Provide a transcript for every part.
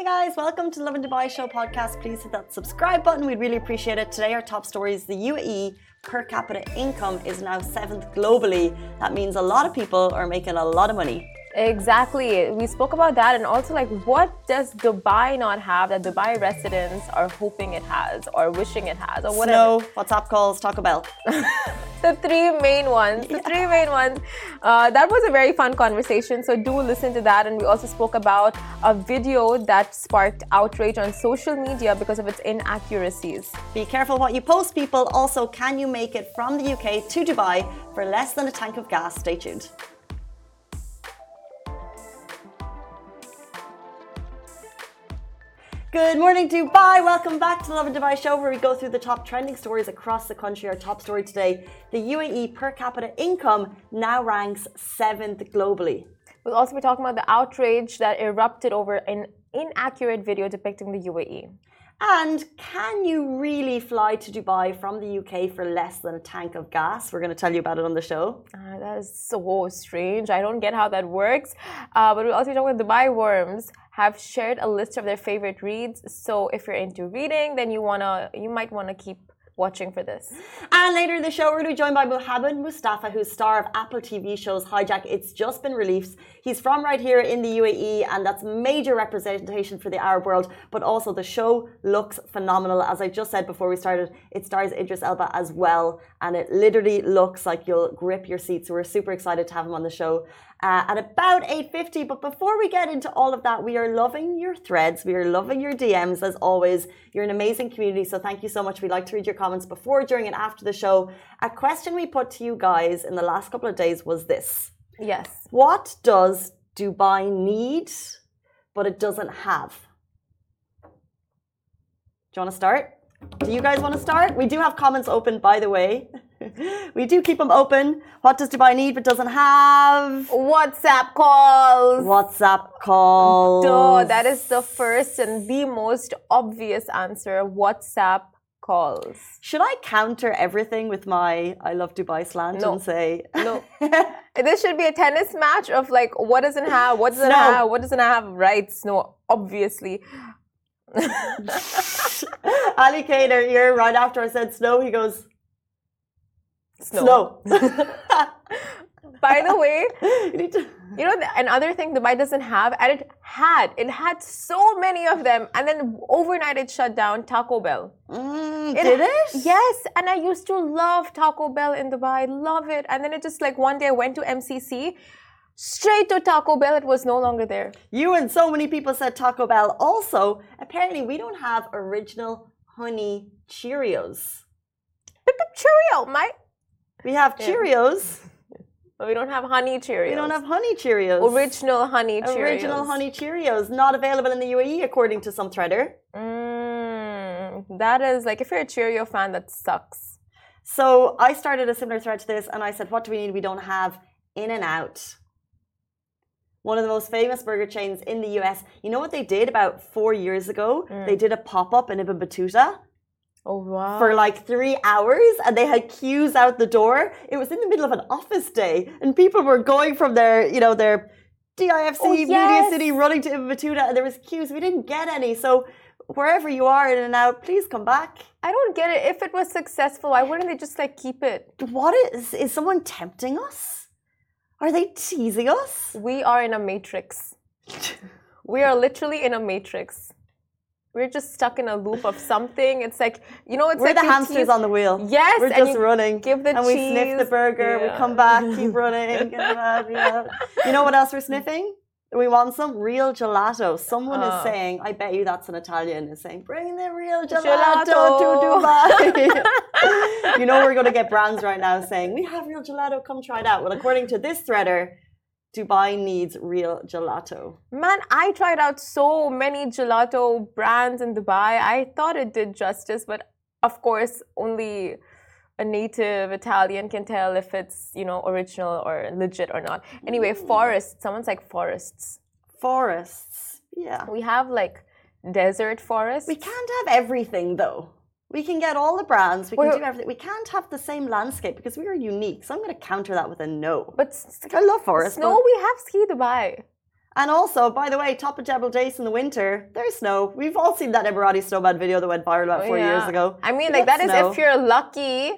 Hey guys, welcome to Lovin Dubai Show podcast. Please hit that subscribe button. We'd really appreciate it. Today, our top story is the UAE per capita income is now seventh globally. That means a lot of people are making a lot of money. Exactly. We spoke about that and also like what does Dubai not have that Dubai residents are hoping it has or wishing it has or whatever. Snow, WhatsApp calls, Taco Bell. the three main ones. The yeah. three main ones. Uh, that was a very fun conversation. So do listen to that. And we also spoke about a video that sparked outrage on social media because of its inaccuracies. Be careful what you post, people. Also, can you make it from the UK to Dubai for less than a tank of gas? Stay tuned. Good morning, Dubai. Welcome back to the Lovin Dubai show, where we go through the top trending stories across the country. Our top story today the UAE per capita income now ranks seventh globally. We'll also be talking about the outrage that erupted over an inaccurate video depicting the UAE. And can you really fly to Dubai from the UK for less than a tank of gas? We're going to tell you about it on the show. Uh, that is so strange. I don't get how that works. Uh, but we'll also talk about Dubai worms have shared a list of their favorite reads. So if you're into reading, then you wanna, you might want to keep watching for this. And later in the show, we're going to be joined by Mohammed Mustafa, who's star of Apple TV shows Hijack. It's just been released. He's from right here in the UAE, and that's major representation for the Arab world. But also, the show looks phenomenal. As I just said before we started, it stars Idris Elba as well, and it literally looks like you'll grip your seat. So we're super excited to have him on the show uh, at about 8.50. But before we get into all of that, we are loving your threads. We are loving your DMs as always. You're an amazing community. So thank you so much. We'd like to read your comments before, during, and after the show. A question we put to you guys in the last couple of days was this. Yes. What does Dubai need, but it doesn't have? Do you want to start? Do you guys want to start? We do have comments open, by the way. we do keep them open. What does Dubai need but doesn't have? WhatsApp calls. WhatsApp calls. Duh, that is the first and the most obvious answer. WhatsApp calls. Should I counter everything with my I love Dubai slant no. and say No. this should be a tennis match of like what doesn't have, what doesn't Snow. have, what doesn't have rights. No, obviously. Ali Kader here, right after I said snow, he goes, Snow. snow. By the way, you know, another thing Dubai doesn't have, and it had, it had so many of them, and then overnight it shut down Taco Bell. Mm, it, did it? Yes, and I used to love Taco Bell in Dubai, love it, and then it just like one day I went to MCC, straight to Taco Bell, it was no longer there. You and so many people said Taco Bell. Also, apparently, we don't have original honey Cheerios. Pick up Cheerio, mate. We have Cheerios. But we don't have honey Cheerios. We don't have honey Cheerios. Original honey Cheerios. Original honey Cheerios. Not available in the UAE, according to some threader. Mm, that is like, if you're a Cheerio fan, that sucks. So I started a similar thread to this and I said, what do we need? We don't have In and Out. One of the most famous burger chains in the US. You know what they did about four years ago? Mm. They did a pop up in Ibn Battuta Oh wow! For like three hours, and they had queues out the door. It was in the middle of an office day, and people were going from their, you know, their DIFC oh, yes. Media City running to Ibn and there was queues. We didn't get any, so wherever you are in and out, please come back. I don't get it. If it was successful, why wouldn't they just like keep it? What is is someone tempting us? Are they teasing us? We are in a matrix. we are literally in a matrix we're just stuck in a loop of something. It's like you know, it's we're like the hamsters tease. on the wheel. Yes, we're just running. Give the and cheese. we sniff the burger. Yeah. We come back, keep running. you know what else we're sniffing? We want some real gelato. Someone is oh. saying, I bet you that's an Italian, is saying, bring the real gelato, gelato. to Dubai. you know, we're going to get brands right now saying, we have real gelato, come try it out. Well, according to this threader, Dubai needs real gelato. Man, I tried out so many gelato brands in Dubai. I thought it did justice, but of course, only a native Italian can tell if it's, you know, original or legit or not. Anyway, forests, someone's like forests. Forests. Yeah. We have like desert forests. We can't have everything though. We can get all the brands. We can do everything. We can't have the same landscape because we are unique. So I'm going to counter that with a no. But I love forests. Snow, we have ski Dubai. And also, by the way, top of Jebel Jais in the winter, there's snow. We've all seen that Emirati snowman video that went viral about oh, four yeah. years ago. I mean, like that is snow. if you're lucky.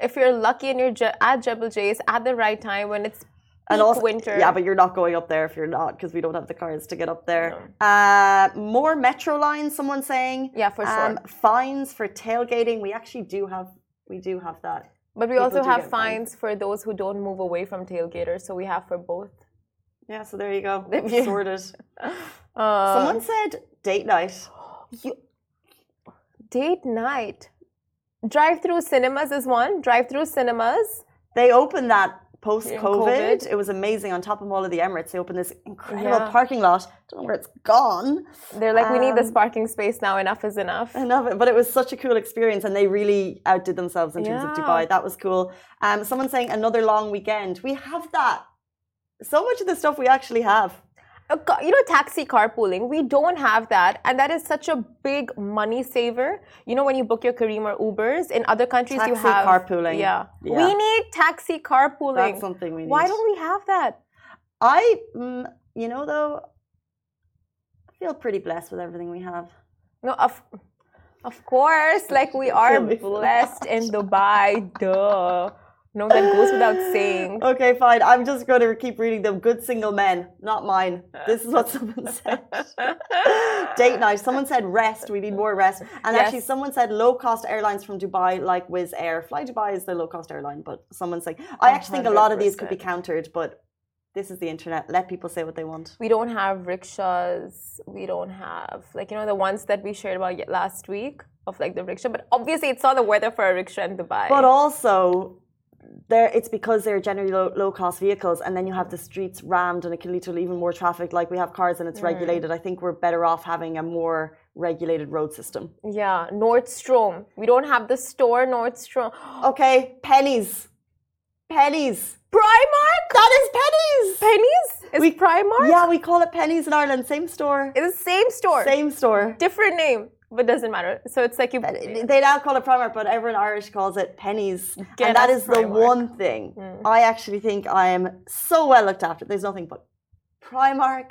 If you're lucky and you're at Jebel Jais at the right time when it's and peak also winter. Yeah, but you're not going up there if you're not because we don't have the cars to get up there. Uh, more metro lines. Someone saying. yeah, for sure. Um, fines for tailgating. We actually do have. We do have that. but we people also have get fined. fines for those who don't move away from tailgaters. So we have for both. Yeah. So there you go. If you- Sorted. Uh, Someone said date night. you, date night. Drive-through cinemas is one. Drive-through cinemas. They open that post COVID. It was amazing on top of all of the Emirates. They opened this incredible Yeah. parking lot. Don't know where it's gone. They're like, we need this Um, parking space now. Enough is enough. I it, but it was such a cool experience, and they really outdid themselves in terms of Dubai. That was cool. Um, someone saying another long weekend. We have that. So much of the stuff we actually have. You know, taxi carpooling, we don't have that. And that is such a big money saver. You know, when you book your Careem or Ubers, in other countries you have. carpooling. Yeah. Yeah. We need taxi carpooling. That's something we need. Why don't we have that? I, mm, you know, though, I feel pretty blessed with everything we have. No, of, of course. Like, we are Kill me for blessed in Dubai. Duh. No, that goes without saying. Okay, fine. I'm just going to keep reading them. Good single men, not mine. This is what someone said. Date night. Someone said rest. We need more rest. And Yes. actually, someone said low cost airlines from Dubai, like Wizz Air. Fly Dubai is the low cost airline, but someone's saying, I actually think a lot of these could be countered, but this is the internet. Let people say what they want. We don't have rickshaws. We don't have, like, you know, the ones that we shared about last week of like the rickshaw. But obviously, it's not the weather for a rickshaw in Dubai. But also, there it's because they're generally low, low cost vehicles, and then you have the streets rammed, and it can lead to even more traffic. Like we have cars and it's regulated. I think we're better off having a more regulated road system. Yeah, Nordstrom. We don't have the store Nordstrom. Okay, pennies, pennies. Primark? That is pennies. Pennies? Is We- Primark? Yeah, we call it pennies in Ireland. Same store. It's the same store. Same store. Different name, but it doesn't matter. So it's like you. They now call it Primark, but everyone Irish calls it pennies. Get and that is is the one thing hmm. I actually think I am so well looked after. There's nothing but Primark, Primark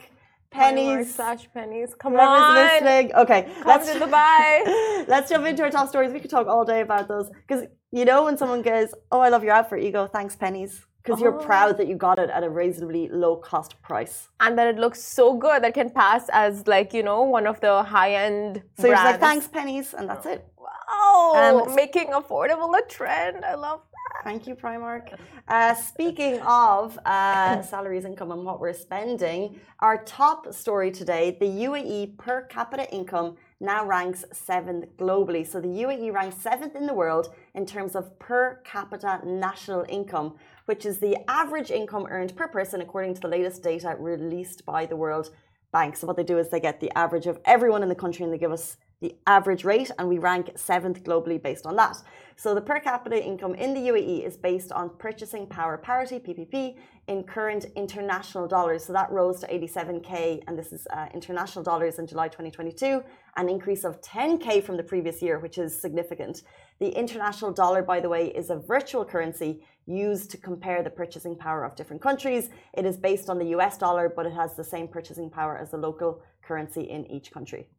pennies. slash pennies. Come on. listening. Okay, Come let's to Dubai. let's jump into our top stories. We could talk all day about those because you know when someone goes, "Oh, I love your outfit," you go, "Thanks, pennies," because you're Oh. proud that you got it at a reasonably low cost price. and that it looks so good that can pass as like you know one of the high end. So you're just like, "Thanks, pennies," and that's it. Wow, Um, making affordable a trend. I love. That thank you, Primark. Uh, speaking of uh, salaries, income, and what we're spending, our top story today the UAE per capita income now ranks seventh globally. So the UAE ranks seventh in the world in terms of per capita national income, which is the average income earned per person according to the latest data released by the World Bank. So what they do is they get the average of everyone in the country and they give us the average rate, and we rank seventh globally based on that. So the per capita income in the UAE is based on purchasing power parity (PPP) in current international dollars. So that rose to 87k, and this is uh, international dollars in July 2022, an increase of 10k from the previous year, which is significant. The international dollar, by the way, is a virtual currency used to compare the purchasing power of different countries. It is based on the US dollar, but it has the same purchasing power as the local currency in each country.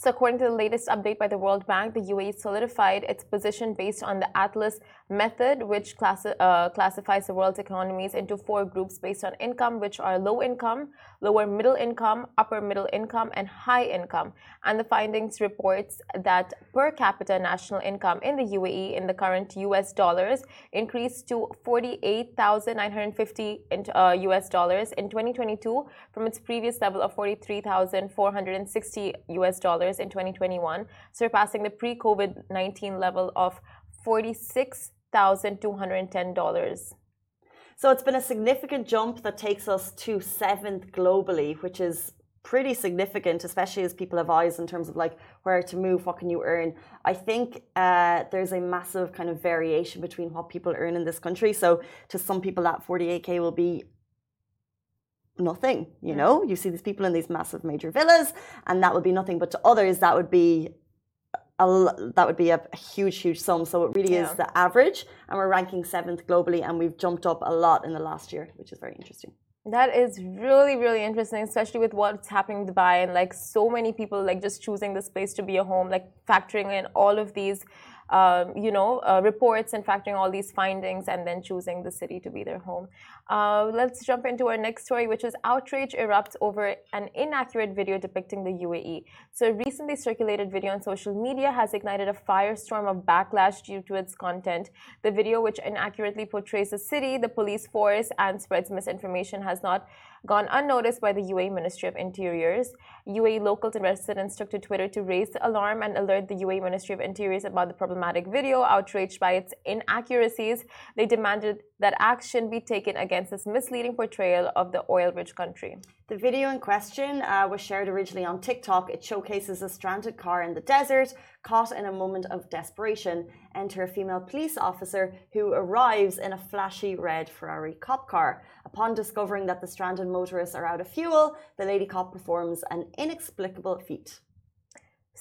So, according to the latest update by the World Bank, the UAE solidified its position based on the Atlas method, which classi- uh, classifies the world's economies into four groups based on income, which are low income, lower middle income, upper middle income, and high income. And the findings reports that per capita national income in the UAE in the current US dollars increased to 48,950 in, uh, US dollars in 2022 from its previous level of 43,460 US dollars in 2021, surpassing the pre-COVID 19 level of $46,210. So it's been a significant jump that takes us to seventh globally, which is pretty significant, especially as people have eyes in terms of like where to move, what can you earn. I think uh, there's a massive kind of variation between what people earn in this country. So to some people, that 48k will be nothing. You mm. know, you see these people in these massive major villas, and that would be nothing. But to others, that would be a, that would be a, a huge, huge sum. So it really is the average, and we're ranking seventh globally, and we've jumped up a lot in the last year, which is very interesting. That is really, really interesting, especially with what's happening in Dubai and like so many people like just choosing this place to be a home, like factoring in all of these um, you know, uh, reports and factoring all these findings and then choosing the city to be their home. Uh, let's jump into our next story, which is outrage erupts over an inaccurate video depicting the UAE. So, a recently circulated video on social media has ignited a firestorm of backlash due to its content. The video, which inaccurately portrays the city, the police force, and spreads misinformation, has not gone unnoticed by the UAE Ministry of Interiors. UAE locals and residents took to Twitter to raise the alarm and alert the UAE Ministry of Interiors about the problematic video. Outraged by its inaccuracies, they demanded that action be taken against this misleading portrayal of the oil rich country. The video in question uh, was shared originally on TikTok. It showcases a stranded car in the desert, caught in a moment of desperation. Enter a female police officer who arrives in a flashy red Ferrari cop car. Upon discovering that the stranded motorists are out of fuel, the lady cop performs an inexplicable feat.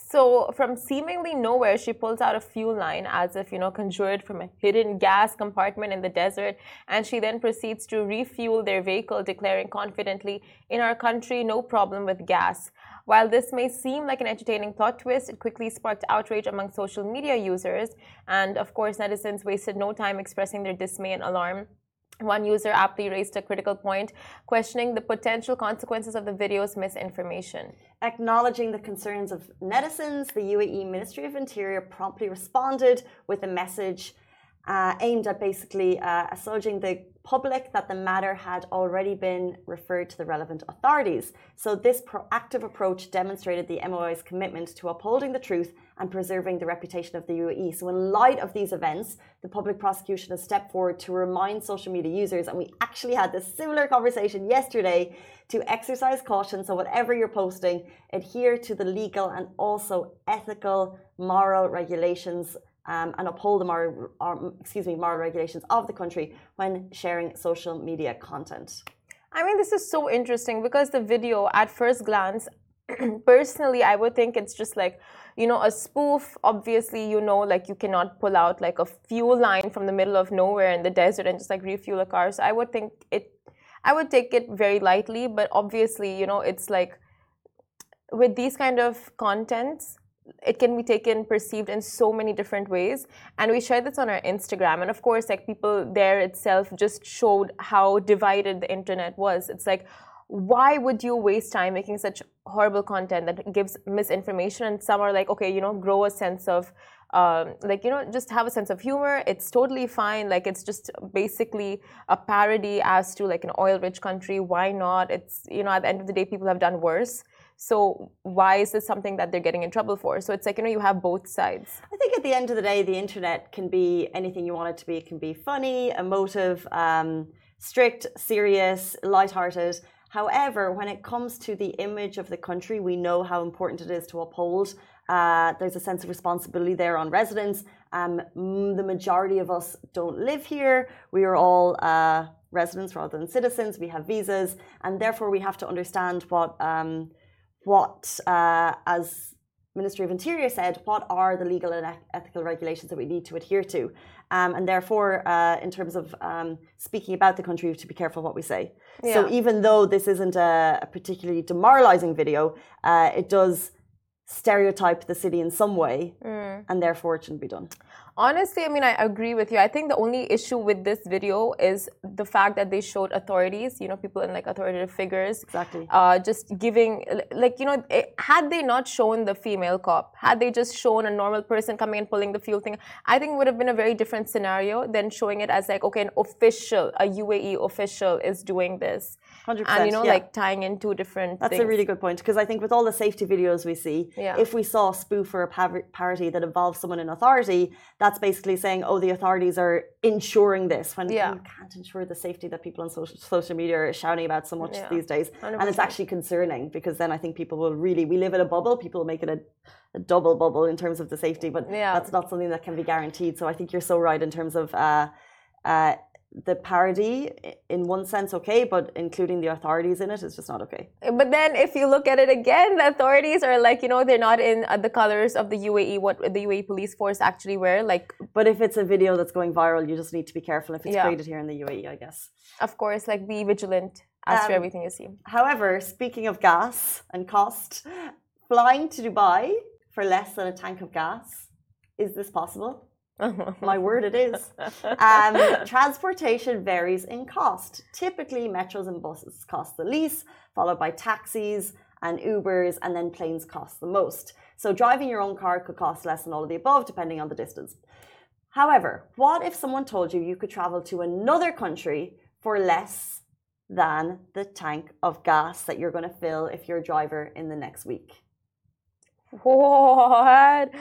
So from seemingly nowhere, she pulls out a fuel line as if, you know, conjured from a hidden gas compartment in the desert. And she then proceeds to refuel their vehicle, declaring confidently, in our country, no problem with gas. While this may seem like an entertaining plot twist, it quickly sparked outrage among social media users. And of course, netizens wasted no time expressing their dismay and alarm one user aptly raised a critical point, questioning the potential consequences of the video's misinformation. Acknowledging the concerns of netizens, the UAE Ministry of Interior promptly responded with a message uh, aimed at basically uh, assuaging the public that the matter had already been referred to the relevant authorities. So, this proactive approach demonstrated the MOI's commitment to upholding the truth and preserving the reputation of the UAE. So, in light of these events, the public prosecution has stepped forward to remind social media users, and we actually had this similar conversation yesterday, to exercise caution. So, whatever you're posting, adhere to the legal and also ethical, moral regulations. Um, and uphold the moral, or, excuse me, moral regulations of the country when sharing social media content. I mean, this is so interesting because the video, at first glance, personally, I would think it's just like, you know, a spoof. Obviously, you know, like you cannot pull out like a fuel line from the middle of nowhere in the desert and just like refuel a car. So I would think it, I would take it very lightly. But obviously, you know, it's like with these kind of contents, it can be taken perceived in so many different ways. And we shared this on our instagram. And of course like people there itself just showed how divided the internet was. It's like why would you waste time making such horrible content that gives misinformation? And some are like okay you know grow a sense of um, like you know just have a sense of humor. It's totally fine. Like it's just basically a parody as to like an oil rich country. Why not? It's you know at the end of the day people have done worse so why is this something that they're getting in trouble for so it's like you know you have both sides i think at the end of the day the internet can be anything you want it to be it can be funny emotive um, strict serious light-hearted However, when it comes to the image of the country, we know how important it is to uphold. Uh, there's a sense of responsibility there on residents. Um, the majority of us don't live here. We are all uh, residents rather than citizens. We have visas, and therefore we have to understand what um, what uh, as Ministry of Interior said, what are the legal and ethical regulations that we need to adhere to? Um, and therefore, uh, in terms of um, speaking about the country, we have to be careful what we say. Yeah. So even though this isn't a, a particularly demoralizing video, uh, it does stereotype the city in some way, mm. and therefore it shouldn't be done. Honestly, I mean, I agree with you. I think the only issue with this video is the fact that they showed authorities, you know, people in like authoritative figures. Exactly. Uh, just giving, like, you know, it, had they not shown the female cop, had they just shown a normal person coming and pulling the fuel thing, I think it would have been a very different scenario than showing it as like, okay, an official, a UAE official is doing this. 100%, and you know yeah. like tying in two different that's things. a really good point because i think with all the safety videos we see yeah. if we saw a spoof or a parody that involves someone in authority that's basically saying oh the authorities are ensuring this when yeah. you can't ensure the safety that people on social, social media are shouting about so much yeah. these days 100%. and it's actually concerning because then i think people will really we live in a bubble people make it a, a double bubble in terms of the safety but yeah. that's not something that can be guaranteed so i think you're so right in terms of uh, uh, the parody in one sense okay but including the authorities in it is just not okay but then if you look at it again the authorities are like you know they're not in uh, the colors of the uae what the uae police force actually wear like but if it's a video that's going viral you just need to be careful if it's yeah. created here in the uae i guess of course like be vigilant as Um, everything you see. However, speaking of gas and cost, flying to Dubai for less than a tank of gas, is this possible? My word, it is. Um, transportation varies in cost. Typically, metros and buses cost the least, followed by taxis and Ubers, and then planes cost the most. So, driving your own car could cost less than all of the above, depending on the distance. However, what if someone told you you could travel to another country for less than the tank of gas that you're going to fill if you're a driver in the next week? What?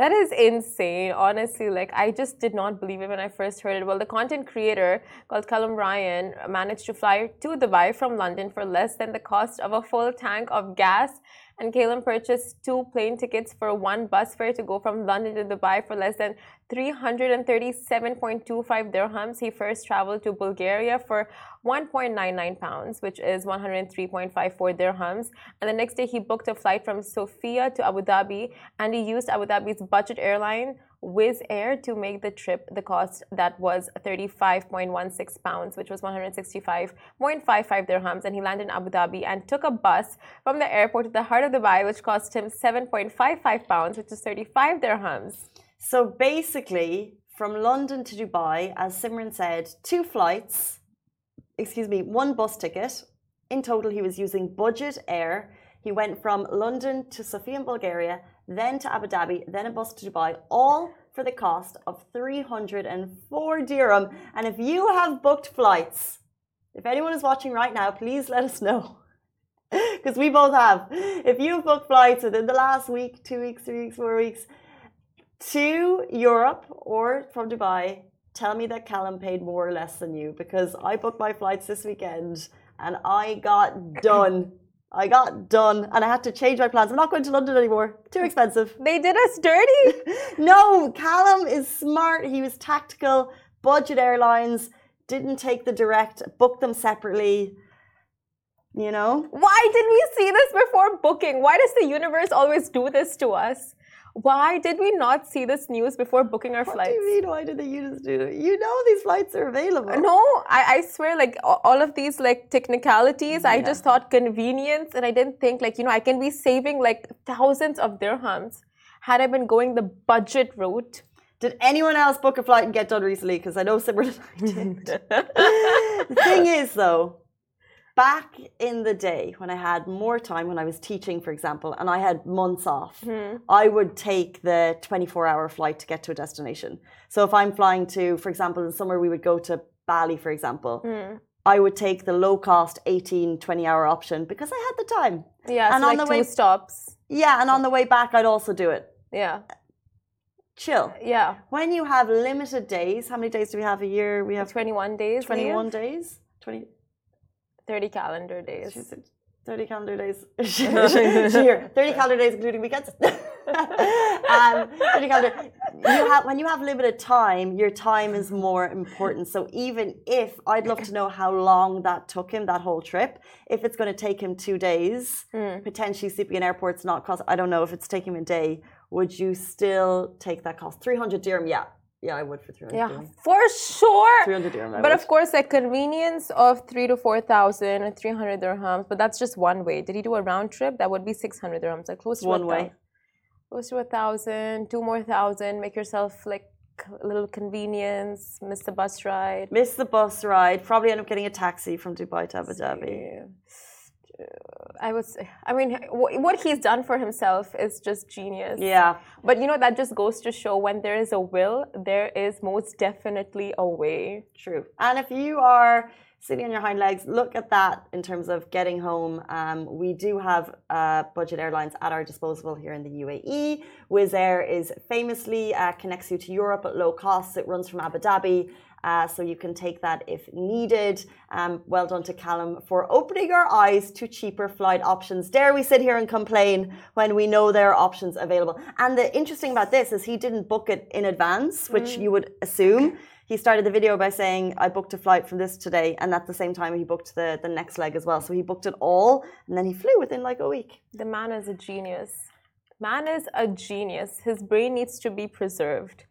That is insane. Honestly, like I just did not believe it when I first heard it. Well, the content creator called Callum Ryan managed to fly to Dubai from London for less than the cost of a full tank of gas. And Callum purchased two plane tickets for one bus fare to go from London to Dubai for less than 337.25 dirhams. He first traveled to Bulgaria for 1.99 pounds, which is 103.54 dirhams. And the next day, he booked a flight from Sofia to Abu Dhabi, and he used Abu Dhabi's budget airline, Wizz Air, to make the trip. The cost that was 35.16 pounds, which was 165.55 dirhams. And he landed in Abu Dhabi and took a bus from the airport to the heart of Dubai, which cost him 7.55 pounds, which is 35 dirhams. So basically, from London to Dubai, as Simran said, two flights, excuse me, one bus ticket. In total, he was using budget air. He went from London to Sofia in Bulgaria, then to Abu Dhabi, then a bus to Dubai, all for the cost of 304 dirham. And if you have booked flights, if anyone is watching right now, please let us know. Because we both have. If you've booked flights within the last week, two weeks, three weeks, four weeks, to Europe or from Dubai, tell me that Callum paid more or less than you because I booked my flights this weekend and I got done. I got done and I had to change my plans. I'm not going to London anymore. Too expensive. They did us dirty. no, Callum is smart. He was tactical. Budget airlines didn't take the direct, booked them separately. You know? Why didn't we see this before booking? Why does the universe always do this to us? Why did we not see this news before booking our What flights? do you mean? Why did they use do it? You know these flights are available. No, I, I swear, like all of these like technicalities, I just thought convenience, and I didn't think like you know I can be saving like thousands of dirhams had I been going the budget route. Did anyone else book a flight and get done recently? Because I know Simran and I did. the thing is, though, back in the day when I had more time, when I was teaching, for example, and I had months off, mm-hmm. I would take the 24 hour flight to get to a destination. So if I'm flying to, for example, in summer, we would go to Bali, for example. Mm. I would take the low cost 18, 20 hour option because I had the time. Yeah, And so on like the two way- stops. Yeah, and on the way back, I'd also do it. Yeah, Chill. yeah, When you have limited days, how many days do we have a year? We have twenty-one days, 21 days? 20, thirty calendar days. She said 30 calendar days. Here, 30 calendar days, including weekends. um, 30 calendar. You have, when you have limited time, your time is more important. So even if, I'd love to know how long that took him, that whole trip. If it's going to take him two days, potentially sleeping in airports, not cost, I don't know if it's taking him a day, would you still take that cost? 300 dirham, yeah. Yeah, I would for 300 Yeah, dirham. for sure. 300 dirham, I But would. of course, like convenience of three to four thousand or three hundred dirhams. But that's just one way. Did he do a round trip? That would be six hundred dirhams, like close to One way. Close to a thousand, two more thousand. Make yourself like a little convenience. Miss the bus ride. Miss the bus ride. Probably end up getting a taxi from Dubai to Abu Dhabi. I was, I mean, what he's done for himself is just genius. Yeah. But you know, that just goes to show when there is a will, there is most definitely a way. True. And if you are sitting on your hind legs, look at that in terms of getting home. Um, we do have uh, budget airlines at our disposal here in the UAE. Wizz Air is famously uh, connects you to Europe at low costs, It runs from Abu Dhabi. Uh, so you can take that if needed. Um, well done to Callum for opening our eyes to cheaper flight options. Dare we sit here and complain when we know there are options available? And the interesting about this is he didn't book it in advance, which you would assume. He started the video by saying, I booked a flight from this today. And at the same time, he booked the, the next leg as well. So he booked it all and then he flew within like a week. The man is a genius. Man is a genius. His brain needs to be preserved.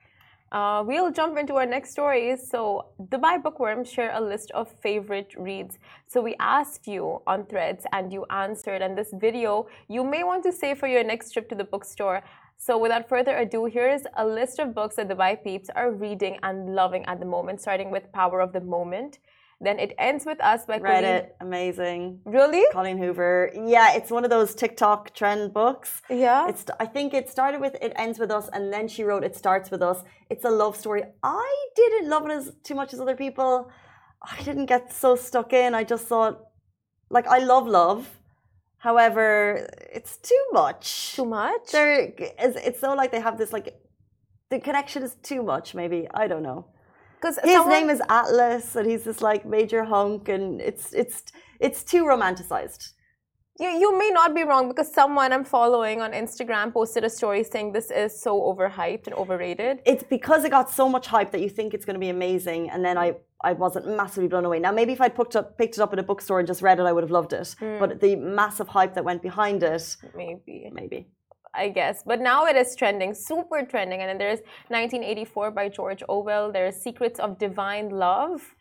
Uh, we'll jump into our next story. So, Dubai bookworms share a list of favorite reads. So, we asked you on threads and you answered. And this video you may want to save for your next trip to the bookstore. So, without further ado, here's a list of books that Dubai peeps are reading and loving at the moment, starting with Power of the Moment. Then it ends with us by Read Colleen. it. Amazing. Really? Colleen Hoover. Yeah, it's one of those TikTok trend books. Yeah. It's I think it started with it ends with us and then she wrote it starts with us. It's a love story. I didn't love it as too much as other people. I didn't get so stuck in. I just thought like I love love. However, it's too much. Too much? There is it's so like they have this like the connection is too much, maybe. I don't know. Because His name is Atlas and he's this like major hunk and it's it's it's too romanticized. You, you may not be wrong because someone I'm following on Instagram posted a story saying this is so overhyped and overrated. It's because it got so much hype that you think it's going to be amazing, and then I I wasn't massively blown away. Now maybe if I'd picked up picked it up in a bookstore and just read it, I would have loved it. Hmm. But the massive hype that went behind it, Maybe. maybe. I guess. But now it is trending, super trending. And then there's 1984 by George Orwell. There's Secrets of Divine Love.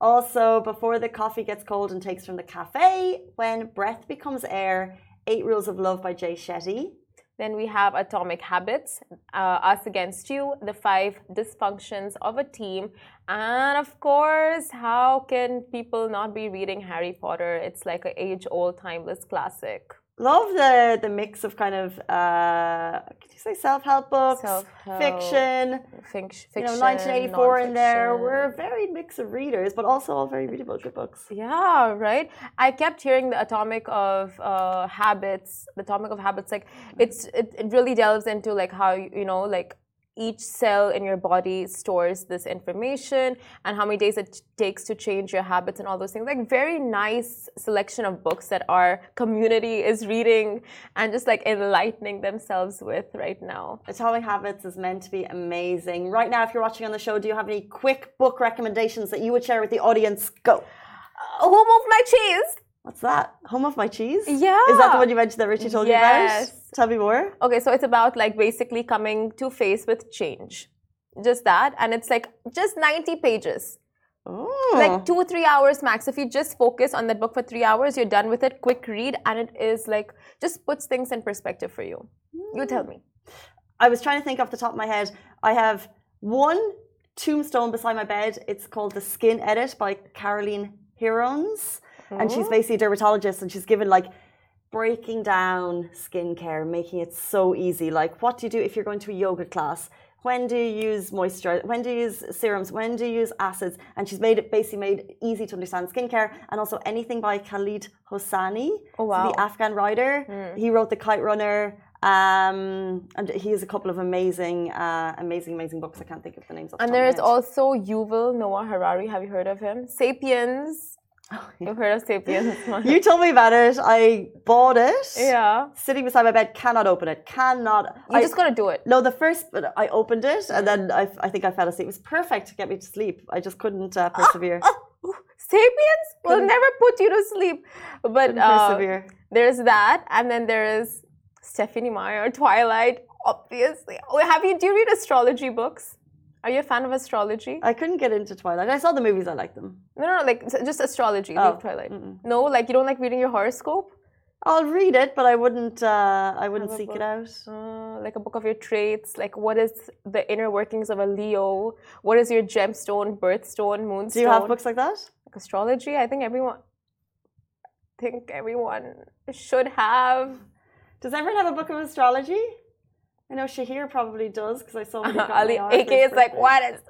Also, before the coffee gets cold and takes from the cafe, when breath becomes air, Eight Rules of Love by Jay Shetty. Then we have Atomic Habits, uh, Us Against You, The Five Dysfunctions of a Team. And of course, how can people not be reading Harry Potter? It's like an age old, timeless classic. Love the the mix of kind of uh, can you say self help books, Self-help, fiction. Fic- You know, fiction, 1984 in there. We're a varied mix of readers, but also all very readable, good books. Yeah, right. I kept hearing the atomic of uh, habits, the atomic of habits. Like it's it, it really delves into like how you know like each cell in your body stores this information and how many days it takes to change your habits and all those things. Like very nice selection of books that our community is reading and just like enlightening themselves with right now. Atomic Habits is meant to be amazing. Right now, if you're watching on the show, do you have any quick book recommendations that you would share with the audience? Go. Uh, who moved my cheese? What's that? Home of My Cheese? Yeah. Is that the one you mentioned that Richie told you about? Yes. Tell me more. Okay, so it's about like basically coming to face with change. Just that. And it's like just 90 pages. Oh. Like two, three hours max. If you just focus on that book for three hours, you're done with it. Quick read. And it is like, just puts things in perspective for you. You tell me. I was trying to think off the top of my head. I have one tombstone beside my bed. It's called The Skin Edit by Caroline Hirons. And she's basically a dermatologist and she's given like breaking down skincare, making it so easy. Like, what do you do if you're going to a yoga class? When do you use moisturizer? When do you use serums? When do you use acids? And she's made it basically made easy to understand skincare. And also anything by Khaled Hosseini, Oh, so the Afghan writer. He wrote The Kite Runner. Um, and he has a couple of amazing, uh, amazing, amazing books. I can't think of the names. And top of my there is also Yuval Noah Harari. Have you heard of him? Sapiens. You've heard of Sapiens? You told me about it. I bought it. yeah. Sitting beside my bed, cannot open it. Cannot. You I, just gotta do it. No, the first, but I opened it and then I, I think I fell asleep. It was perfect to get me to sleep. I just couldn't uh, persevere. Oh, Sapiens will never put you to sleep. But uh, there's that, and then there is Stephenie Meyer, Twilight. Obviously, oh, have you? Do you read astrology books? Are you a fan of astrology? I couldn't get into Twilight. I saw the movies. I liked them. No, no, no like just astrology. Oh, Leave Twilight. No, like you don't like reading your horoscope. I'll read it, but I wouldn't. Uh, I wouldn't seek it out. Uh, like a book of your traits. Like what is the inner workings of a Leo? What is your gemstone, birthstone, moonstone? Do you have books like that? Like astrology? I think everyone. I think everyone should have. Does everyone have a book of astrology? I know Shahir probably does because I saw. Got Ali, AK is like, what is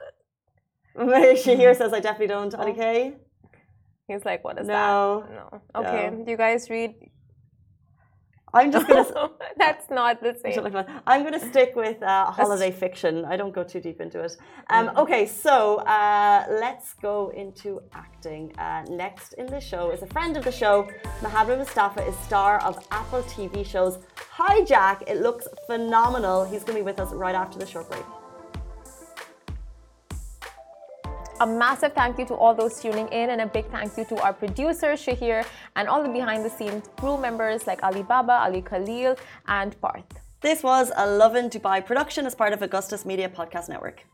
it? here says I definitely don't. Ali K. He's like, what is No. that? No. Okay. No. Do you guys read? I'm just gonna. That's not the same. I'm going to stick with uh, holiday fiction. I don't go too deep into it. Um, Mm-hmm. okay, so uh, let's go into acting. Uh, next in the show is a friend of the show. Mohammed Mustafa is star of Apple TV shows Hijack. It looks phenomenal. He's going to be with us right after the short break. A massive thank you to all those tuning in, and a big thank you to our producer Shahir and all the behind the scenes crew members like Ali Baba, Ali Khalil, and Parth. This was a Lovin Dubai production as part of Augustus Media Podcast Network.